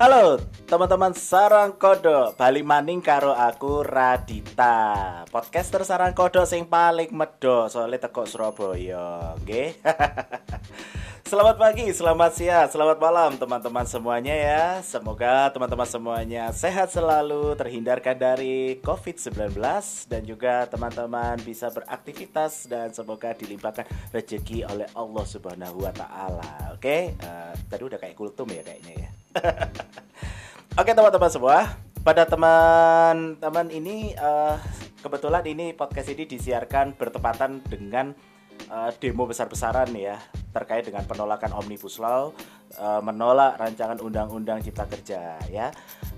Halo teman-teman Sarang Kodo. Bali maning karo aku Radita. Podcaster Sarang Kodo sing paling medo Soalnya teko Surabaya Oke Selamat pagi, selamat siang, selamat malam teman-teman semuanya ya. Semoga teman-teman semuanya sehat selalu Terhindarkan dari COVID-19 Dan juga teman-teman bisa beraktivitas Dan semoga dilimpahkan rezeki oleh Allah Subhanahu Wa Taala. Oke, uh, tadi udah kayak kultum ya kayaknya ya Oke teman-teman semua, pada teman-teman ini uh, kebetulan ini podcast ini disiarkan bertepatan dengan uh, demo besar-besaran ya terkait dengan penolakan Omnibus Law, uh, menolak rancangan Undang-Undang Cipta Kerja ya.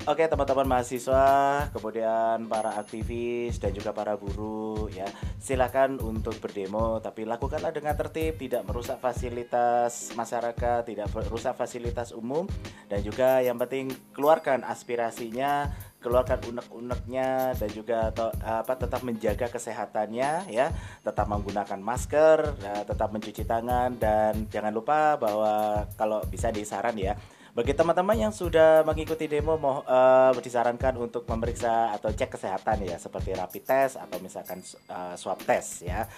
Oke teman-teman mahasiswa, kemudian para aktivis dan juga para buruh ya, silakan untuk berdemo tapi lakukanlah dengan tertib, tidak merusak fasilitas masyarakat, tidak merusak fasilitas umum dan juga yang penting keluarkan aspirasinya keluarkan unek-uneknya dan juga to, apa tetap menjaga kesehatannya ya tetap menggunakan masker ya, tetap mencuci tangan dan jangan lupa bahwa kalau bisa disaran ya bagi teman-teman yang sudah mengikuti demo mau uh, disarankan untuk memeriksa atau cek kesehatan ya seperti rapid test atau misalkan uh, swab test ya.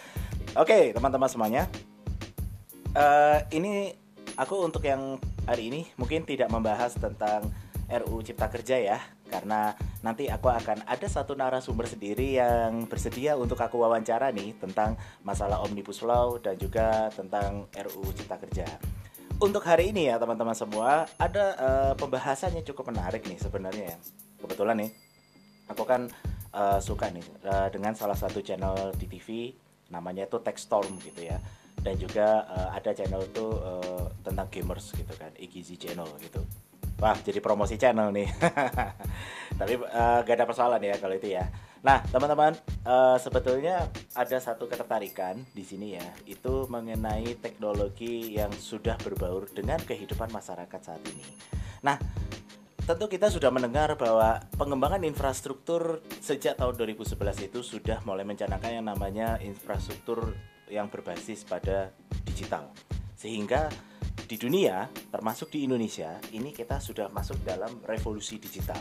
Oke, teman-teman semuanya. Uh, ini aku untuk yang hari ini mungkin tidak membahas tentang RU Cipta Kerja ya karena nanti aku akan ada satu narasumber sendiri yang bersedia untuk aku wawancara nih tentang masalah Omnibus Law dan juga tentang RU Cipta Kerja. Untuk hari ini ya teman-teman semua ada uh, pembahasannya cukup menarik nih sebenarnya ya. Kebetulan nih aku kan uh, suka nih uh, dengan salah satu channel di TV namanya itu Techstorm gitu ya dan juga uh, ada channel itu uh, tentang gamers gitu kan Igizi channel gitu Wah, jadi promosi channel nih. Tapi uh, gak ada persoalan ya kalau itu ya. Nah, teman-teman, uh, sebetulnya ada satu ketertarikan di sini ya, itu mengenai teknologi yang sudah berbaur dengan kehidupan masyarakat saat ini. Nah, tentu kita sudah mendengar bahwa pengembangan infrastruktur sejak tahun 2011 itu sudah mulai mencanangkan yang namanya infrastruktur yang berbasis pada digital. Sehingga di dunia, termasuk di Indonesia, ini kita sudah masuk dalam revolusi digital.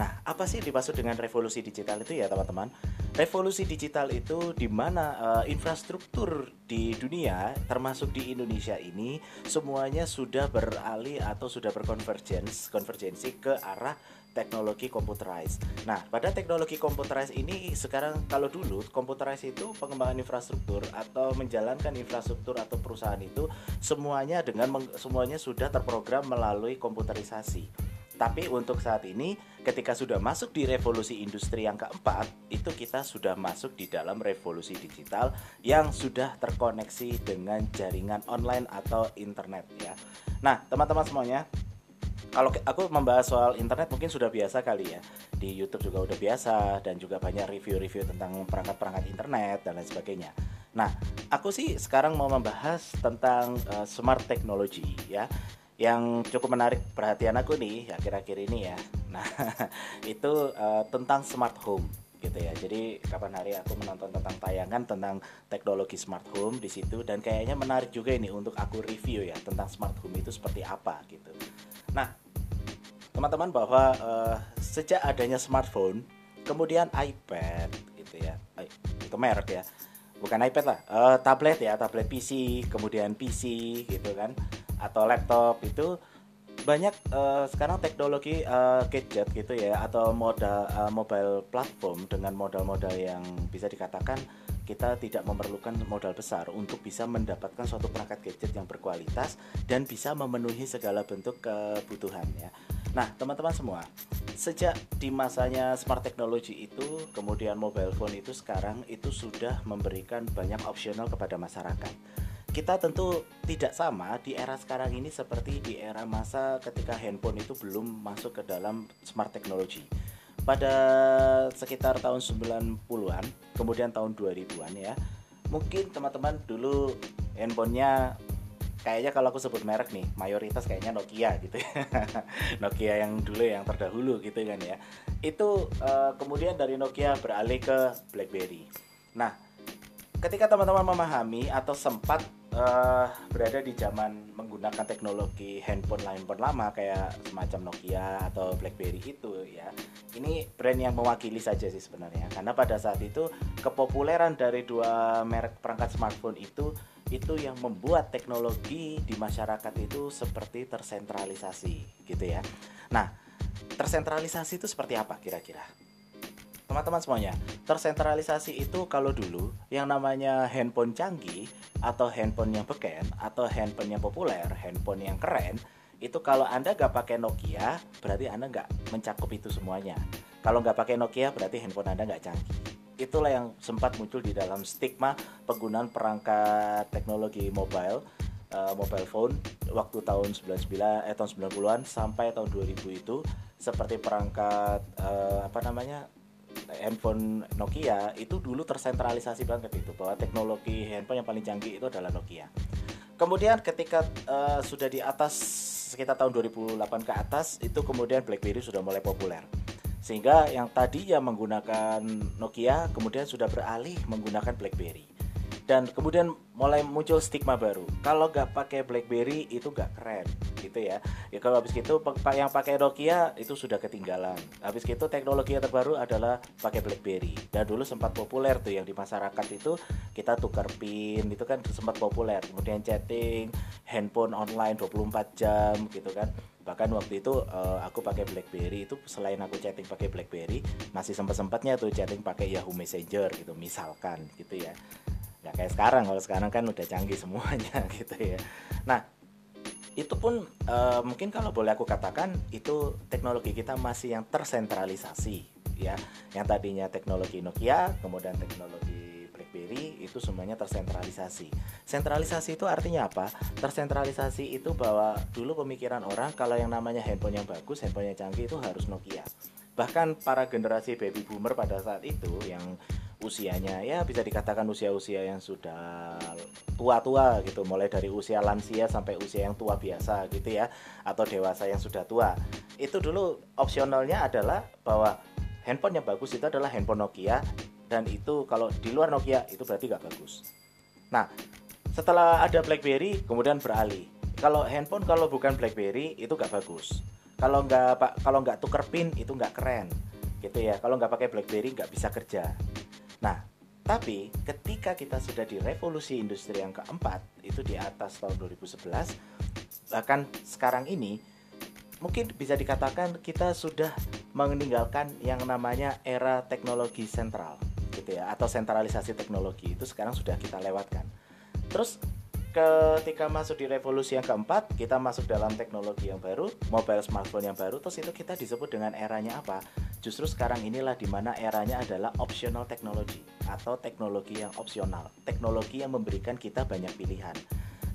Nah, apa sih dimaksud dengan revolusi digital itu ya, teman-teman? Revolusi digital itu di mana uh, infrastruktur di dunia, termasuk di Indonesia ini, semuanya sudah beralih atau sudah berkonvergensi konvergensi ke arah teknologi computerized. Nah, pada teknologi computerized ini sekarang kalau dulu computerized itu pengembangan infrastruktur atau menjalankan infrastruktur atau perusahaan itu semuanya dengan semuanya sudah terprogram melalui komputerisasi. Tapi untuk saat ini ketika sudah masuk di revolusi industri yang keempat, itu kita sudah masuk di dalam revolusi digital yang sudah terkoneksi dengan jaringan online atau internet ya. Nah, teman-teman semuanya, kalau aku membahas soal internet mungkin sudah biasa kali ya di YouTube juga udah biasa dan juga banyak review-review tentang perangkat-perangkat internet dan lain sebagainya. Nah, aku sih sekarang mau membahas tentang uh, smart technology ya yang cukup menarik perhatian aku nih akhir-akhir ini ya. Nah, itu uh, tentang smart home gitu ya. Jadi kapan hari aku menonton tentang tayangan tentang teknologi smart home di situ dan kayaknya menarik juga ini untuk aku review ya tentang smart home itu seperti apa gitu. Nah, teman-teman bahwa uh, sejak adanya smartphone, kemudian iPad gitu ya, itu merek ya, bukan iPad lah, uh, tablet ya, tablet PC, kemudian PC gitu kan, atau laptop itu banyak uh, sekarang teknologi uh, gadget gitu ya atau modal uh, mobile platform dengan modal-modal yang bisa dikatakan kita tidak memerlukan modal besar untuk bisa mendapatkan suatu perangkat gadget yang berkualitas dan bisa memenuhi segala bentuk kebutuhan ya. Nah, teman-teman semua, sejak di masanya smart technology itu, kemudian mobile phone itu sekarang itu sudah memberikan banyak opsional kepada masyarakat. Kita tentu tidak sama di era sekarang ini seperti di era masa ketika handphone itu belum masuk ke dalam smart technology. Pada sekitar tahun 90-an, kemudian tahun 2000-an ya. Mungkin teman-teman dulu handphonenya kayaknya kalau aku sebut merek nih mayoritas kayaknya Nokia gitu ya Nokia yang dulu yang terdahulu gitu kan ya itu uh, kemudian dari Nokia beralih ke BlackBerry nah ketika teman-teman memahami atau sempat uh, berada di zaman menggunakan teknologi handphone handphone lama kayak semacam Nokia atau BlackBerry itu ya. Ini brand yang mewakili saja sih sebenarnya. Karena pada saat itu kepopuleran dari dua merek perangkat smartphone itu itu yang membuat teknologi di masyarakat itu seperti tersentralisasi gitu ya. Nah tersentralisasi itu seperti apa kira-kira teman-teman semuanya. Tersentralisasi itu kalau dulu yang namanya handphone canggih atau handphone yang beken atau handphone yang populer handphone yang keren itu kalau anda nggak pakai Nokia berarti anda nggak mencakup itu semuanya. Kalau nggak pakai Nokia berarti handphone anda nggak canggih. Itulah yang sempat muncul di dalam stigma penggunaan perangkat teknologi mobile uh, mobile phone waktu tahun 99 eh tahun 90-an sampai tahun 2000 itu seperti perangkat uh, apa namanya handphone Nokia itu dulu tersentralisasi banget itu bahwa teknologi handphone yang paling canggih itu adalah Nokia. Kemudian ketika uh, sudah di atas sekitar tahun 2008 ke atas itu kemudian BlackBerry sudah mulai populer. Sehingga yang tadi yang menggunakan Nokia kemudian sudah beralih menggunakan BlackBerry dan kemudian mulai muncul stigma baru kalau nggak pakai BlackBerry itu nggak keren gitu ya. Ya kalau habis itu yang pakai Nokia itu sudah ketinggalan. Habis itu teknologi yang terbaru adalah pakai BlackBerry. Dan dulu sempat populer tuh yang di masyarakat itu kita tukar pin itu kan sempat populer. Kemudian chatting handphone online 24 jam gitu kan. Bahkan waktu itu uh, aku pakai BlackBerry itu selain aku chatting pakai BlackBerry masih sempat sempatnya tuh chatting pakai Yahoo Messenger gitu misalkan gitu ya. Nggak kayak sekarang kalau sekarang kan udah canggih semuanya gitu ya. Nah itu pun e, mungkin kalau boleh aku katakan itu teknologi kita masih yang tersentralisasi ya. Yang tadinya teknologi Nokia kemudian teknologi BlackBerry itu semuanya tersentralisasi. Sentralisasi itu artinya apa? Tersentralisasi itu bahwa dulu pemikiran orang kalau yang namanya handphone yang bagus handphone yang canggih itu harus Nokia. Bahkan para generasi baby boomer pada saat itu yang usianya. Ya bisa dikatakan usia-usia yang sudah tua-tua gitu. Mulai dari usia lansia sampai usia yang tua biasa gitu ya. Atau dewasa yang sudah tua. Itu dulu opsionalnya adalah bahwa handphone yang bagus itu adalah handphone Nokia. Dan itu kalau di luar Nokia itu berarti gak bagus. Nah setelah ada BlackBerry kemudian beralih. Kalau handphone kalau bukan BlackBerry itu gak bagus. Kalau nggak pak kalau nggak tuker pin itu nggak keren. Gitu ya. Kalau nggak pakai BlackBerry nggak bisa kerja Nah, tapi ketika kita sudah di revolusi industri yang keempat, itu di atas tahun 2011, bahkan sekarang ini, mungkin bisa dikatakan kita sudah meninggalkan yang namanya era teknologi sentral, gitu ya, atau sentralisasi teknologi itu sekarang sudah kita lewatkan. Terus ketika masuk di revolusi yang keempat, kita masuk dalam teknologi yang baru, mobile smartphone yang baru, terus itu kita disebut dengan eranya apa? Justru sekarang inilah di mana eranya adalah optional technology atau teknologi yang opsional, teknologi yang memberikan kita banyak pilihan.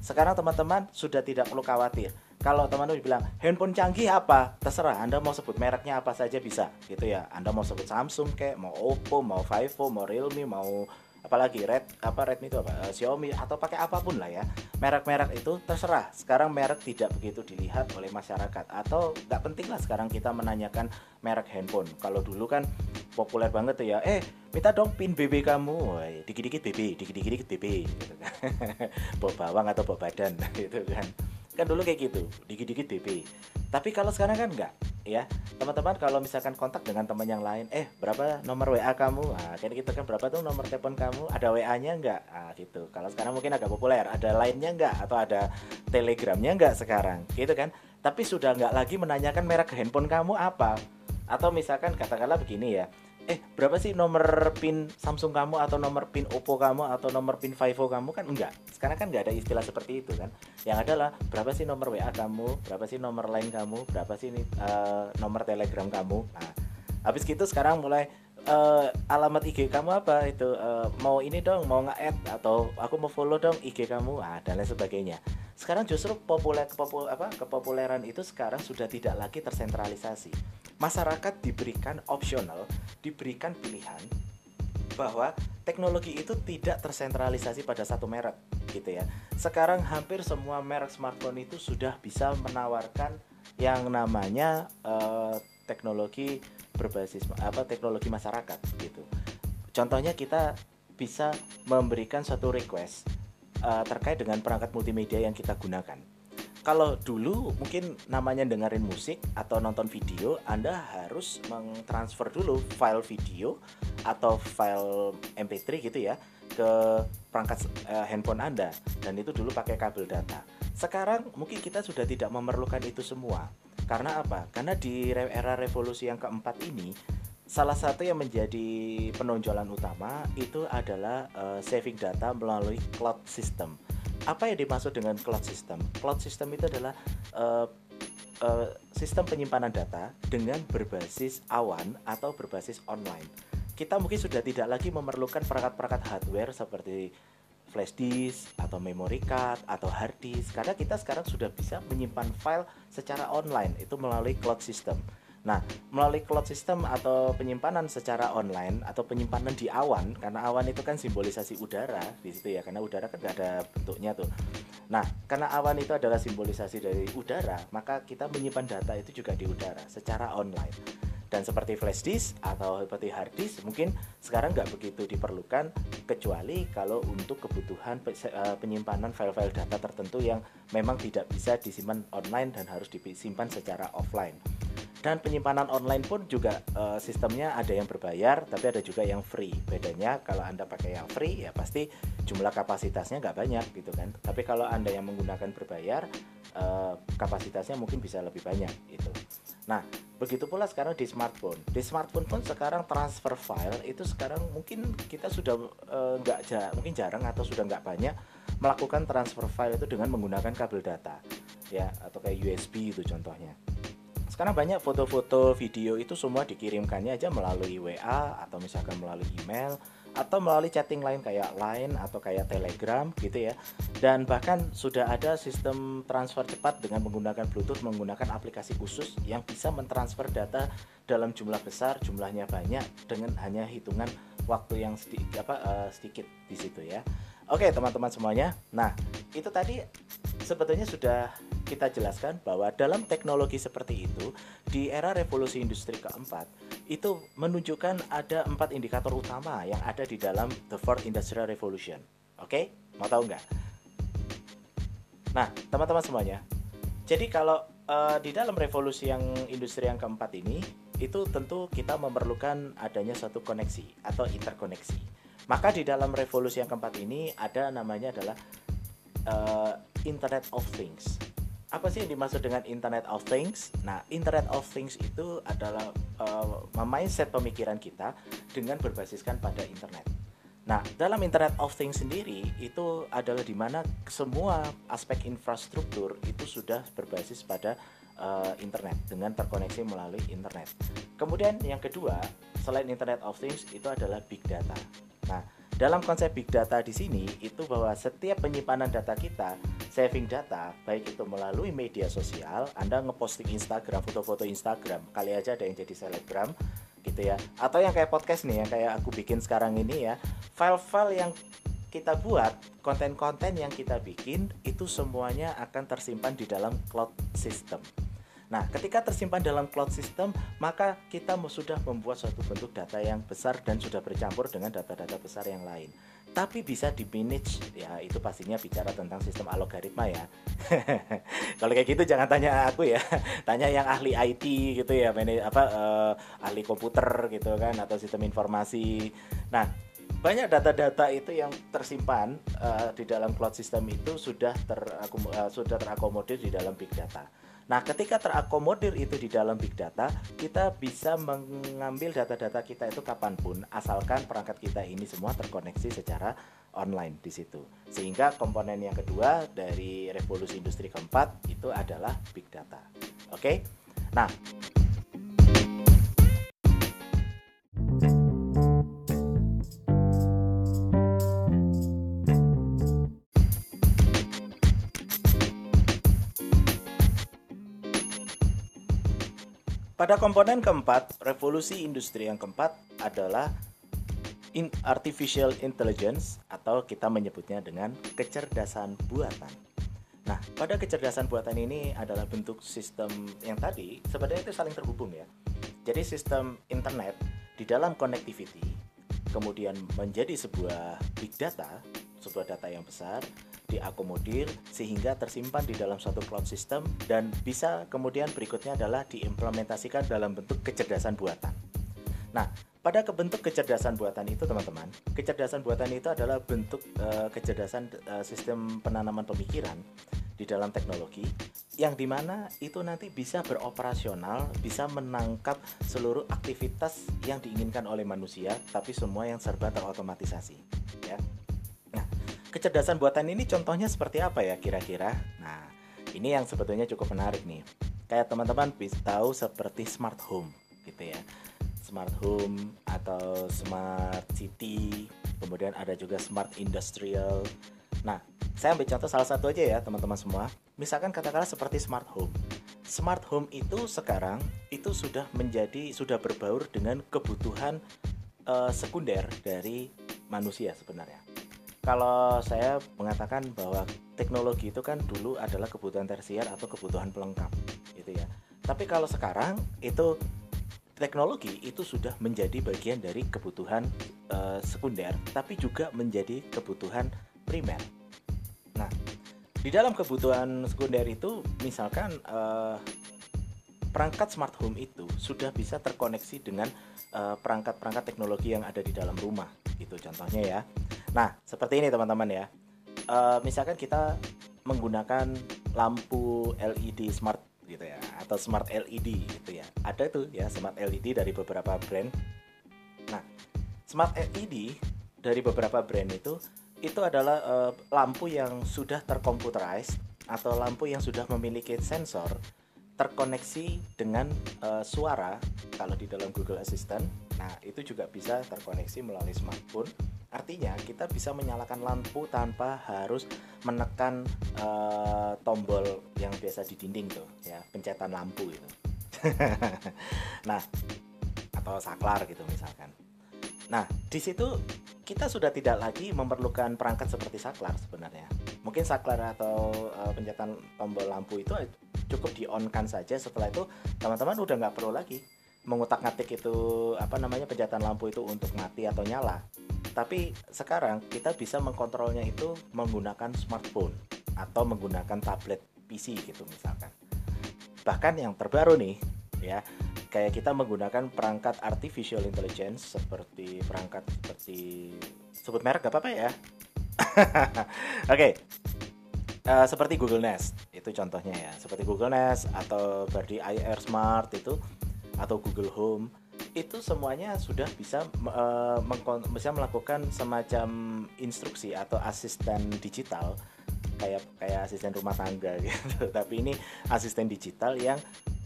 Sekarang teman-teman sudah tidak perlu khawatir. Kalau teman-teman bilang handphone canggih apa, terserah. Anda mau sebut mereknya apa saja bisa, gitu ya. Anda mau sebut Samsung kayak, mau Oppo, mau Vivo, mau Realme, mau apalagi Red apa Redmi itu apa? Uh, Xiaomi atau pakai apa pun lah ya. Merek-merek itu terserah. Sekarang merek tidak begitu dilihat oleh masyarakat. Atau nggak penting lah sekarang kita menanyakan merek handphone. Kalau dulu kan populer banget tuh ya eh minta dong pin BB kamu. Dikit-dikit BB dikit-dikit BB gitu kan. Bawa bawang atau bawa badan gitu kan kan dulu kayak gitu dikit-dikit BB tapi kalau sekarang kan enggak ya. Teman-teman kalau misalkan kontak dengan teman yang lain eh berapa nomor WA kamu? Ah kan gitu kan berapa tuh nomor telepon kamu? Ada WA-nya enggak ah gitu. Kalau sekarang mungkin agak populer ada lainnya enggak atau ada telegramnya enggak sekarang? Gitu kan. Tapi sudah enggak lagi menanyakan merek handphone kamu apa? Atau misalkan katakanlah begini ya eh berapa sih nomor pin Samsung kamu atau nomor pin Oppo kamu atau nomor pin Vivo kamu? Kan enggak. Sekarang kan nggak ada istilah seperti itu kan. Yang adalah berapa sih nomor WA kamu? Berapa sih nomor lain kamu? Berapa sih uh, nomor Telegram kamu? Nah habis gitu sekarang mulai uh, alamat IG kamu apa? Itu uh, mau ini dong mau nge-add atau aku mau follow dong IG kamu ah dan lain sebagainya. Sekarang justru populer kepopul, apa kepopuleran itu sekarang sudah tidak lagi tersentralisasi. Masyarakat diberikan opsional, diberikan pilihan bahwa teknologi itu tidak tersentralisasi pada satu merek gitu ya. Sekarang hampir semua merek smartphone itu sudah bisa menawarkan yang namanya uh, teknologi berbasis apa teknologi masyarakat gitu. Contohnya kita bisa memberikan suatu request uh, terkait dengan perangkat multimedia yang kita gunakan. Kalau dulu mungkin namanya dengerin musik atau nonton video, Anda harus mentransfer dulu file video atau file MP3 gitu ya ke perangkat uh, handphone Anda dan itu dulu pakai kabel data. Sekarang mungkin kita sudah tidak memerlukan itu semua. Karena apa? Karena di era revolusi yang keempat ini salah satu yang menjadi penonjolan utama itu adalah uh, saving data melalui cloud system. Apa yang dimaksud dengan cloud system? Cloud system itu adalah uh, uh, sistem penyimpanan data dengan berbasis awan atau berbasis online. Kita mungkin sudah tidak lagi memerlukan perangkat-perangkat hardware seperti flash disk atau memory card atau hard disk karena kita sekarang sudah bisa menyimpan file secara online itu melalui cloud system. Nah, melalui cloud system atau penyimpanan secara online atau penyimpanan di awan, karena awan itu kan simbolisasi udara di situ ya, karena udara kan gak ada bentuknya tuh. Nah, karena awan itu adalah simbolisasi dari udara, maka kita menyimpan data itu juga di udara secara online. Dan seperti flash disk atau seperti hard disk mungkin sekarang nggak begitu diperlukan kecuali kalau untuk kebutuhan eh, penyimpanan file-file data tertentu yang memang tidak bisa disimpan online dan harus disimpan secara offline. Dan penyimpanan online pun juga uh, sistemnya ada yang berbayar tapi ada juga yang free. Bedanya kalau anda pakai yang free ya pasti jumlah kapasitasnya nggak banyak gitu kan. Tapi kalau anda yang menggunakan berbayar uh, kapasitasnya mungkin bisa lebih banyak itu nah begitu pula sekarang di smartphone. Di smartphone pun sekarang transfer file itu sekarang mungkin kita sudah uh, nggak uh, mungkin jarang atau sudah nggak banyak melakukan transfer file itu dengan menggunakan kabel data ya atau kayak USB itu contohnya. Sekarang banyak foto-foto video itu semua dikirimkannya aja melalui WA atau misalkan melalui email atau melalui chatting lain kayak Line atau kayak Telegram gitu ya. Dan bahkan sudah ada sistem transfer cepat dengan menggunakan Bluetooth menggunakan aplikasi khusus yang bisa mentransfer data dalam jumlah besar, jumlahnya banyak dengan hanya hitungan waktu yang sedikit apa uh, sedikit di situ ya. Oke, teman-teman semuanya. Nah, itu tadi sebetulnya sudah kita jelaskan bahwa dalam teknologi seperti itu di era revolusi industri keempat itu menunjukkan ada empat indikator utama yang ada di dalam the fourth industrial revolution. Oke, mau tahu nggak? Nah, teman-teman semuanya. Jadi kalau uh, di dalam revolusi yang industri yang keempat ini itu tentu kita memerlukan adanya satu koneksi atau interkoneksi. Maka di dalam revolusi yang keempat ini ada namanya adalah uh, Internet of Things apa sih yang dimaksud dengan Internet of Things? Nah, Internet of Things itu adalah uh, mindset pemikiran kita dengan berbasiskan pada internet. Nah, dalam Internet of Things sendiri itu adalah di mana semua aspek infrastruktur itu sudah berbasis pada uh, internet dengan terkoneksi melalui internet. Kemudian yang kedua, selain Internet of Things itu adalah big data. Nah, dalam konsep big data di sini itu bahwa setiap penyimpanan data kita, saving data, baik itu melalui media sosial, Anda ngeposting Instagram, foto-foto Instagram, kali aja ada yang jadi selebgram gitu ya. Atau yang kayak podcast nih, yang kayak aku bikin sekarang ini ya, file-file yang kita buat, konten-konten yang kita bikin itu semuanya akan tersimpan di dalam cloud system. Nah, ketika tersimpan dalam cloud system, maka kita sudah membuat suatu bentuk data yang besar dan sudah bercampur dengan data-data besar yang lain. Tapi bisa di manage, ya itu pastinya bicara tentang sistem algoritma ya. Kalau kayak gitu jangan tanya aku ya, tanya yang ahli IT gitu ya, apa uh, ahli komputer gitu kan atau sistem informasi. Nah, banyak data-data itu yang tersimpan uh, di dalam cloud system itu sudah ter uh, sudah terakomodir di dalam big data. Nah, ketika terakomodir itu di dalam big data, kita bisa mengambil data-data kita itu kapan pun, asalkan perangkat kita ini semua terkoneksi secara online di situ. Sehingga komponen yang kedua dari revolusi industri keempat itu adalah big data. Oke, nah. Pada komponen keempat, revolusi industri yang keempat adalah in artificial intelligence atau kita menyebutnya dengan kecerdasan buatan. Nah, pada kecerdasan buatan ini adalah bentuk sistem yang tadi sebenarnya itu saling terhubung ya. Jadi sistem internet di dalam connectivity kemudian menjadi sebuah big data, sebuah data yang besar diakomodir sehingga tersimpan di dalam suatu cloud system dan bisa kemudian berikutnya adalah diimplementasikan dalam bentuk kecerdasan buatan. Nah, pada kebentuk kecerdasan buatan itu teman-teman, kecerdasan buatan itu adalah bentuk uh, kecerdasan uh, sistem penanaman pemikiran di dalam teknologi yang di mana itu nanti bisa beroperasional, bisa menangkap seluruh aktivitas yang diinginkan oleh manusia, tapi semua yang serba terotomatisasi. Ya. Kecerdasan buatan ini contohnya seperti apa ya kira-kira? Nah, ini yang sebetulnya cukup menarik nih. Kayak teman-teman bisa tahu seperti smart home, gitu ya. Smart home atau smart city, kemudian ada juga smart industrial. Nah, saya ambil contoh salah satu aja ya teman-teman semua. Misalkan katakanlah seperti smart home. Smart home itu sekarang itu sudah menjadi sudah berbaur dengan kebutuhan uh, sekunder dari manusia sebenarnya. Kalau saya mengatakan bahwa teknologi itu kan dulu adalah kebutuhan tersier atau kebutuhan pelengkap gitu ya. Tapi kalau sekarang itu teknologi itu sudah menjadi bagian dari kebutuhan uh, sekunder tapi juga menjadi kebutuhan primer Nah, di dalam kebutuhan sekunder itu, misalkan uh, perangkat smart home itu sudah bisa terkoneksi dengan eh, perangkat-perangkat uh, teknologi yang ada di dalam rumah, gitu contohnya ya. Nah, seperti ini teman-teman ya. Uh, misalkan kita menggunakan lampu LED smart gitu ya atau smart LED gitu ya. Ada tuh ya smart LED dari beberapa brand. Nah, smart LED dari beberapa brand itu itu adalah uh, lampu yang sudah terkomputerized atau lampu yang sudah memiliki sensor terkoneksi dengan uh, suara kalau di dalam Google Assistant. Nah, itu juga bisa terkoneksi melalui smartphone. Artinya, kita bisa menyalakan lampu tanpa harus menekan uh, tombol yang biasa di dinding tuh, ya, pencetan lampu itu. nah, atau saklar gitu misalkan. Nah, di situ kita sudah tidak lagi memerlukan perangkat seperti saklar sebenarnya. Mungkin saklar atau uh, pencetan tombol lampu itu cukup di on kan saja. Setelah itu teman-teman udah nggak perlu lagi mengutak-ngatik itu apa namanya pencetan lampu itu untuk mati atau nyala. Tapi sekarang kita bisa mengkontrolnya itu menggunakan smartphone atau menggunakan tablet PC gitu misalkan. Bahkan yang terbaru nih ya kayak kita menggunakan perangkat artificial intelligence seperti perangkat seperti sebut merek gak apa-apa ya oke okay. uh, eh, seperti Google Nest itu contohnya ya seperti Google Nest atau berarti IR Smart itu atau Google Home itu semuanya sudah bisa uh, bisa melakukan semacam instruksi atau asisten digital kayak kayak asisten rumah tangga gitu tapi ini asisten digital yang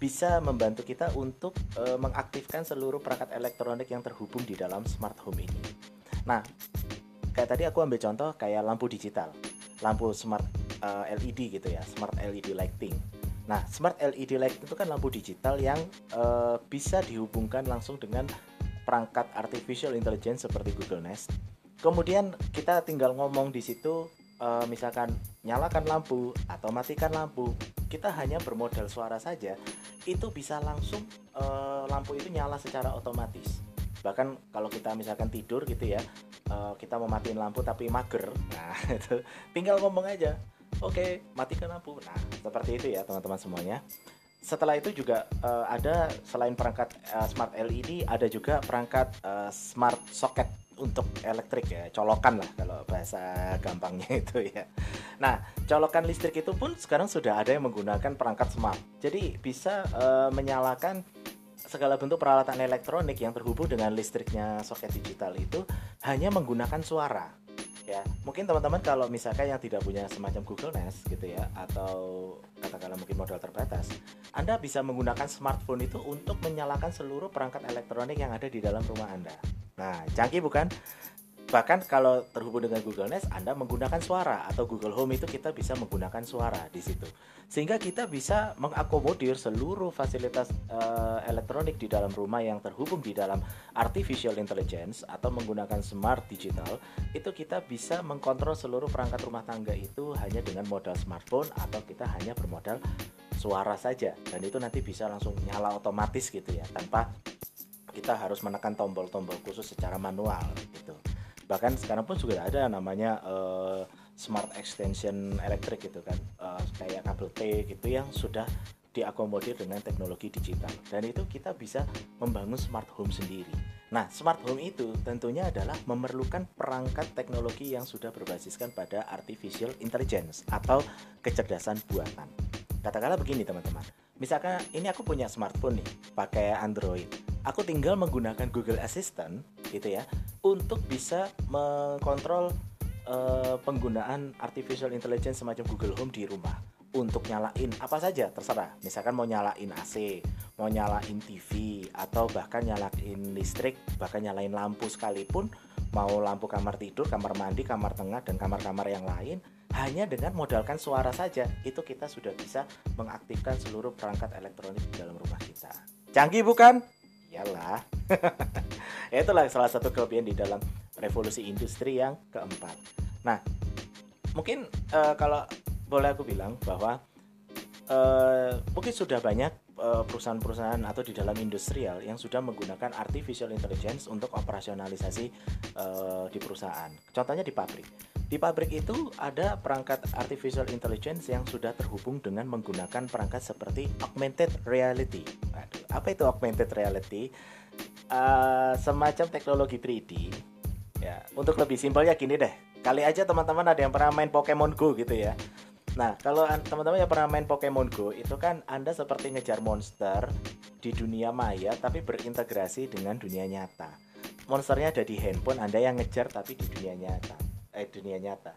bisa membantu kita untuk e, mengaktifkan seluruh perangkat elektronik yang terhubung di dalam smart home ini. Nah, kayak tadi aku ambil contoh kayak lampu digital, lampu smart e, eh, LED gitu ya, smart LED lighting. Nah, smart LED lighting itu kan lampu digital yang e, bisa dihubungkan langsung dengan perangkat artificial intelligence seperti Google Nest. Kemudian kita tinggal ngomong di situ uh, misalkan nyalakan lampu atau matikan lampu, kita hanya bermodal suara saja, itu bisa langsung uh, lampu itu nyala secara otomatis. Bahkan kalau kita misalkan tidur gitu ya, uh, kita mau matiin lampu tapi mager, nah itu tinggal ngomong aja, oke. Okay, matikan lampu. Nah seperti itu ya teman-teman semuanya. Setelah itu juga uh, ada selain perangkat uh, smart LED ada juga perangkat uh, smart socket untuk elektrik ya colokan lah kalau bahasa gampangnya itu ya. Nah colokan listrik itu pun sekarang sudah ada yang menggunakan perangkat smart. Jadi bisa uh, menyalakan segala bentuk peralatan elektronik yang terhubung dengan listriknya soket digital itu hanya menggunakan suara ya. Mungkin teman-teman kalau misalkan yang tidak punya semacam Google Nest gitu ya atau katakanlah mungkin modal terbatas Anda bisa menggunakan smartphone itu untuk menyalakan seluruh perangkat elektronik yang ada di dalam rumah Anda. Nah canggih bukan Bahkan kalau terhubung dengan Google Nest, Anda menggunakan suara atau Google Home itu kita bisa menggunakan suara di situ. Sehingga kita bisa mengakomodir seluruh fasilitas uh, elektronik di dalam rumah yang terhubung di dalam artificial intelligence atau menggunakan smart digital, itu kita bisa mengkontrol seluruh perangkat rumah tangga itu hanya dengan modal smartphone atau kita hanya bermodal suara saja dan itu nanti bisa langsung nyala otomatis gitu ya tanpa kita harus menekan tombol-tombol khusus secara manual gitu bahkan sekarang pun sudah ada namanya uh, smart extension elektrik gitu kan uh, kayak kabel T gitu yang sudah diakomodir dengan teknologi digital dan itu kita bisa membangun smart home sendiri. Nah, smart home itu tentunya adalah memerlukan perangkat teknologi yang sudah berbasiskan pada artificial intelligence atau kecerdasan buatan. Katakanlah begini teman-teman, misalkan ini aku punya smartphone nih, pakai Android. Aku tinggal menggunakan Google Assistant gitu ya untuk bisa mengkontrol uh, penggunaan artificial intelligence semacam Google Home di rumah. Untuk nyalain apa saja terserah. Misalkan mau nyalain AC mau nyalain TV atau bahkan nyalain listrik bahkan nyalain lampu sekalipun mau lampu kamar tidur kamar mandi kamar tengah dan kamar-kamar yang lain hanya dengan modalkan suara saja. Itu kita sudah bisa mengaktifkan seluruh perangkat elektronik di dalam rumah kita. Canggih bukan iyalah itulah salah satu kelebihan di dalam revolusi industri yang keempat nah mungkin uh, kalau boleh aku bilang bahwa uh, mungkin sudah banyak eh, perusahaan-perusahaan atau di dalam industrial yang sudah menggunakan artificial intelligence untuk operasionalisasi uh, di perusahaan. Contohnya di pabrik. Di pabrik itu ada perangkat artificial intelligence yang sudah terhubung dengan menggunakan perangkat seperti augmented reality. Apa itu augmented reality? Uh, semacam teknologi 3D. Ya, untuk lebih simpelnya gini deh. Kali aja teman-teman ada yang pernah main Pokemon Go gitu ya Nah, kalau teman-teman yang pernah main Pokemon Go, itu kan Anda seperti ngejar monster di dunia maya tapi berintegrasi dengan dunia nyata. Monsternya ada di handphone, Anda yang ngejar tapi di dunia nyata. Eh, dunia nyata.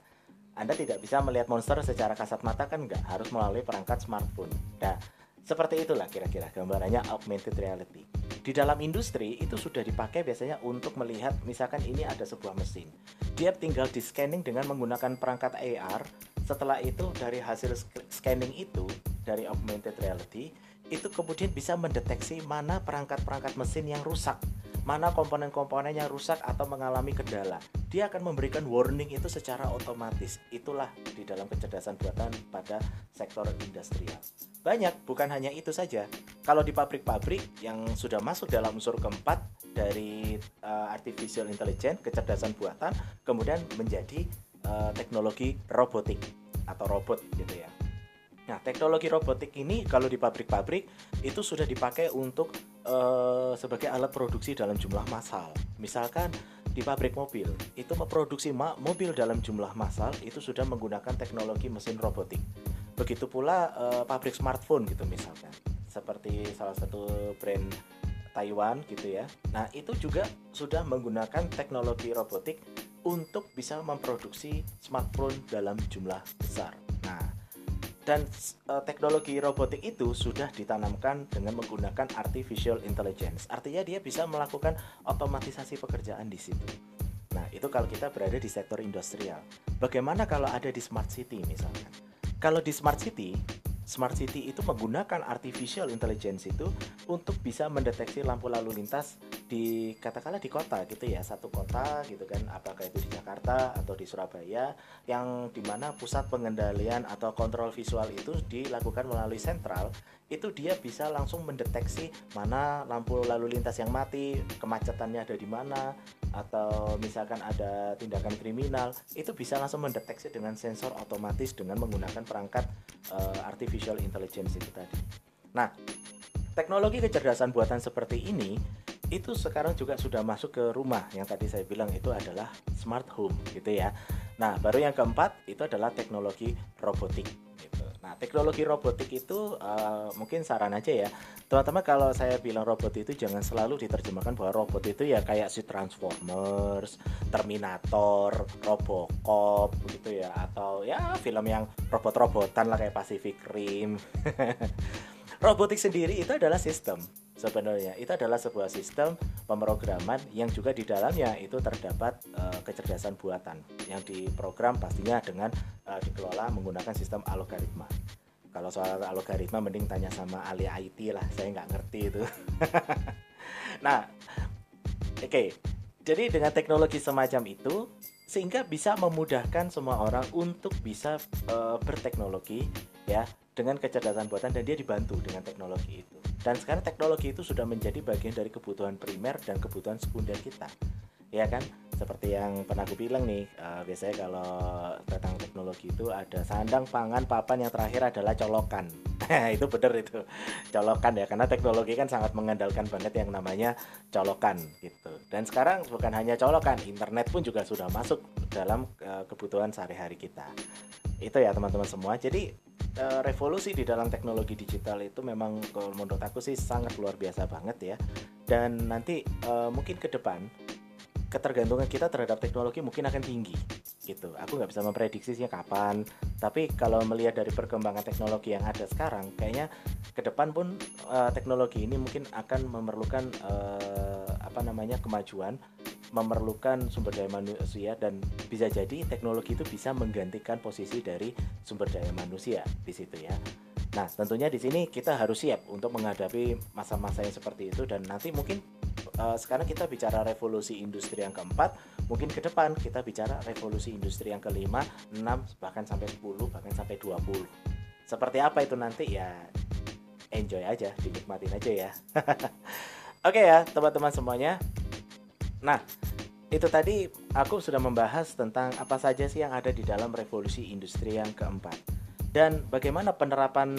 Anda tidak bisa melihat monster secara kasat mata kan nggak harus melalui perangkat smartphone. Nah, seperti itulah kira-kira gambarannya augmented reality. Di dalam industri itu sudah dipakai biasanya untuk melihat misalkan ini ada sebuah mesin. Dia tinggal di scanning dengan menggunakan perangkat AR setelah itu dari hasil scanning itu dari augmented reality itu kemudian bisa mendeteksi mana perangkat-perangkat mesin yang rusak mana komponen-komponen yang rusak atau mengalami kendala. Dia akan memberikan warning itu secara otomatis. Itulah di dalam kecerdasan buatan pada sektor industrial. Banyak, bukan hanya itu saja. Kalau di pabrik-pabrik yang sudah masuk dalam unsur keempat dari uh, artificial intelligence, kecerdasan buatan, kemudian menjadi uh, teknologi robotik atau robot gitu ya. Nah, teknologi robotik ini kalau di pabrik-pabrik itu sudah dipakai untuk uh, sebagai alat produksi dalam jumlah massal. Misalkan di pabrik mobil itu memproduksi mobil dalam jumlah massal itu sudah menggunakan teknologi mesin robotik. Begitu pula uh, pabrik smartphone gitu misalkan. Seperti salah satu brand Taiwan gitu ya. Nah, itu juga sudah menggunakan teknologi robotik untuk bisa memproduksi smartphone dalam jumlah besar. Dan uh, teknologi robotik itu sudah ditanamkan dengan menggunakan artificial intelligence. Artinya dia bisa melakukan otomatisasi pekerjaan di situ. Nah, itu kalau kita berada di sektor industrial. Bagaimana kalau ada di smart city misalkan? Kalau di smart city, Smart City itu menggunakan artificial intelligence itu untuk bisa mendeteksi lampu lalu lintas di katakanlah di kota gitu ya satu kota gitu kan apakah itu di Jakarta atau di Surabaya yang di mana pusat pengendalian atau kontrol visual itu dilakukan melalui sentral itu dia bisa langsung mendeteksi mana lampu lalu lintas yang mati kemacetannya ada di mana atau misalkan ada tindakan kriminal itu bisa langsung mendeteksi dengan sensor otomatis dengan menggunakan perangkat uh, artificial intelligence itu tadi. Nah teknologi kecerdasan buatan seperti ini itu sekarang juga sudah masuk ke rumah yang tadi saya bilang itu adalah smart home gitu ya. Nah, baru yang keempat itu adalah teknologi robotik gitu. Nah, teknologi robotik itu uh, mungkin saran aja ya. Teman-teman kalau saya bilang robot itu jangan selalu diterjemahkan bahwa robot itu ya kayak si Transformers, Terminator, Robocop gitu ya atau ya film yang robot-robotan lah kayak Pacific Rim. robotik sendiri itu adalah sistem sebenarnya itu adalah sebuah sistem pemrograman yang juga di dalamnya itu terdapat uh, kecerdasan buatan yang diprogram pastinya dengan uh, dikelola menggunakan sistem algoritma. Kalau soal algoritma mending tanya sama ahli IT lah saya nggak ngerti itu. Nah oke. Okay. jadi dengan teknologi semacam itu sehingga bisa memudahkan semua orang untuk bisa uh, berteknologi ya dengan kecerdasan buatan dan dia dibantu dengan teknologi itu. Dan sekarang teknologi itu sudah menjadi bagian dari kebutuhan primer dan kebutuhan sekunder kita. Ya kan? seperti yang pernah aku bilang nih uh, biasanya kalau tentang teknologi itu ada sandang pangan papan yang terakhir adalah colokan itu benar itu colokan ya karena teknologi kan sangat mengandalkan banget yang namanya colokan gitu dan sekarang bukan hanya colokan internet pun juga sudah masuk dalam uh, kebutuhan sehari-hari kita itu ya teman-teman semua jadi uh, revolusi di dalam teknologi digital itu memang kalau menurut aku sih sangat luar biasa banget ya dan nanti uh, mungkin ke depan ketergantungan kita terhadap teknologi mungkin akan tinggi gitu. Aku nggak bisa memprediksinya kapan, tapi kalau melihat dari perkembangan teknologi yang ada sekarang, kayaknya ke depan pun uh, teknologi ini mungkin akan memerlukan uh, apa namanya kemajuan, memerlukan sumber daya manusia dan bisa jadi teknologi itu bisa menggantikan posisi dari sumber daya manusia di situ ya. Nah, tentunya di sini kita harus siap untuk menghadapi masa-masa yang seperti itu dan nanti mungkin uh, sekarang kita bicara revolusi industri yang keempat, mungkin ke depan kita bicara revolusi industri yang kelima, enam bahkan sampai 10, bahkan sampai 20. Seperti apa itu nanti ya enjoy aja, dinikmatin aja ya. Oke ya, teman-teman semuanya. Nah, itu tadi aku sudah membahas tentang apa saja sih yang ada di dalam revolusi industri yang keempat. Dan bagaimana penerapan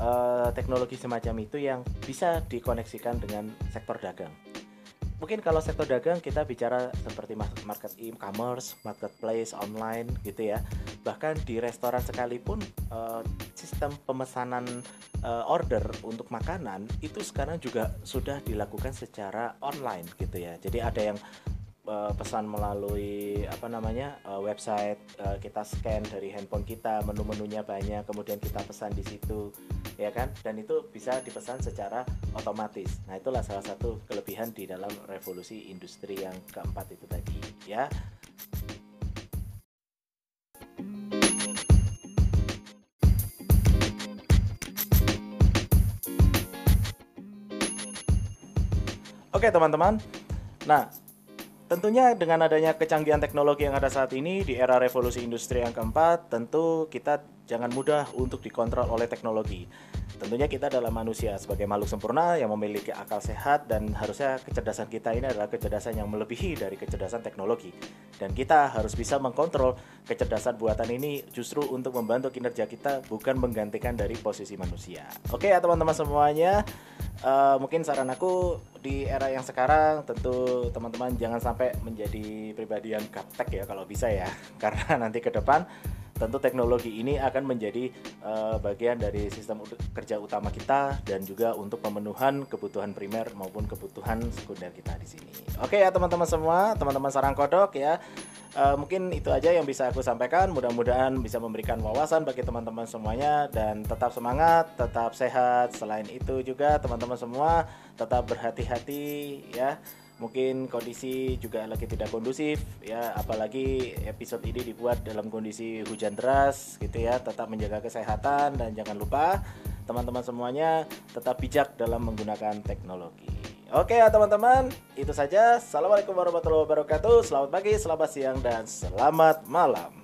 uh, teknologi semacam itu yang bisa dikoneksikan dengan sektor dagang mungkin kalau sektor dagang kita bicara seperti market e-commerce, marketplace, online gitu ya. Bahkan di restoran sekalipun uh, sistem pemesanan uh, order untuk makanan itu sekarang juga sudah dilakukan secara online gitu ya. Jadi ada yang uh, pesan melalui apa namanya uh, website uh, kita scan dari handphone kita menu-menunya banyak kemudian kita pesan di situ ya kan? Dan itu bisa dipesan secara otomatis. Nah itulah salah satu kelebihan di dalam revolusi industri yang keempat itu tadi ya. Oke teman-teman, nah Tentunya dengan adanya kecanggihan teknologi yang ada saat ini di era revolusi industri yang keempat, tentu kita jangan mudah untuk dikontrol oleh teknologi. Tentunya kita adalah manusia sebagai makhluk sempurna yang memiliki akal sehat dan harusnya kecerdasan kita ini adalah kecerdasan yang melebihi dari kecerdasan teknologi. Dan kita harus bisa mengkontrol kecerdasan buatan ini justru untuk membantu kinerja kita bukan menggantikan dari posisi manusia. Oke ya teman-teman semuanya, uh, mungkin saran aku di era yang sekarang tentu teman-teman jangan sampai menjadi pribadi yang gaptek ya kalau bisa ya karena nanti ke depan tentu teknologi ini akan menjadi uh, bagian dari sistem kerja utama kita dan juga untuk pemenuhan kebutuhan primer maupun kebutuhan sekunder kita di sini. Oke ya teman-teman semua, teman-teman sarang kodok ya. Uh, mungkin itu aja yang bisa aku sampaikan. Mudah-mudahan bisa memberikan wawasan bagi teman-teman semuanya dan tetap semangat, tetap sehat. Selain itu juga teman-teman semua tetap berhati-hati ya mungkin kondisi juga lagi tidak kondusif ya. Apalagi episode ini dibuat dalam kondisi hujan deras gitu ya. Tetap menjaga kesehatan dan jangan lupa teman-teman semuanya tetap bijak dalam menggunakan teknologi. Oke ya teman-teman. Itu saja. Assalamualaikum warahmatullahi wabarakatuh. Selamat pagi selamat siang dan selamat malam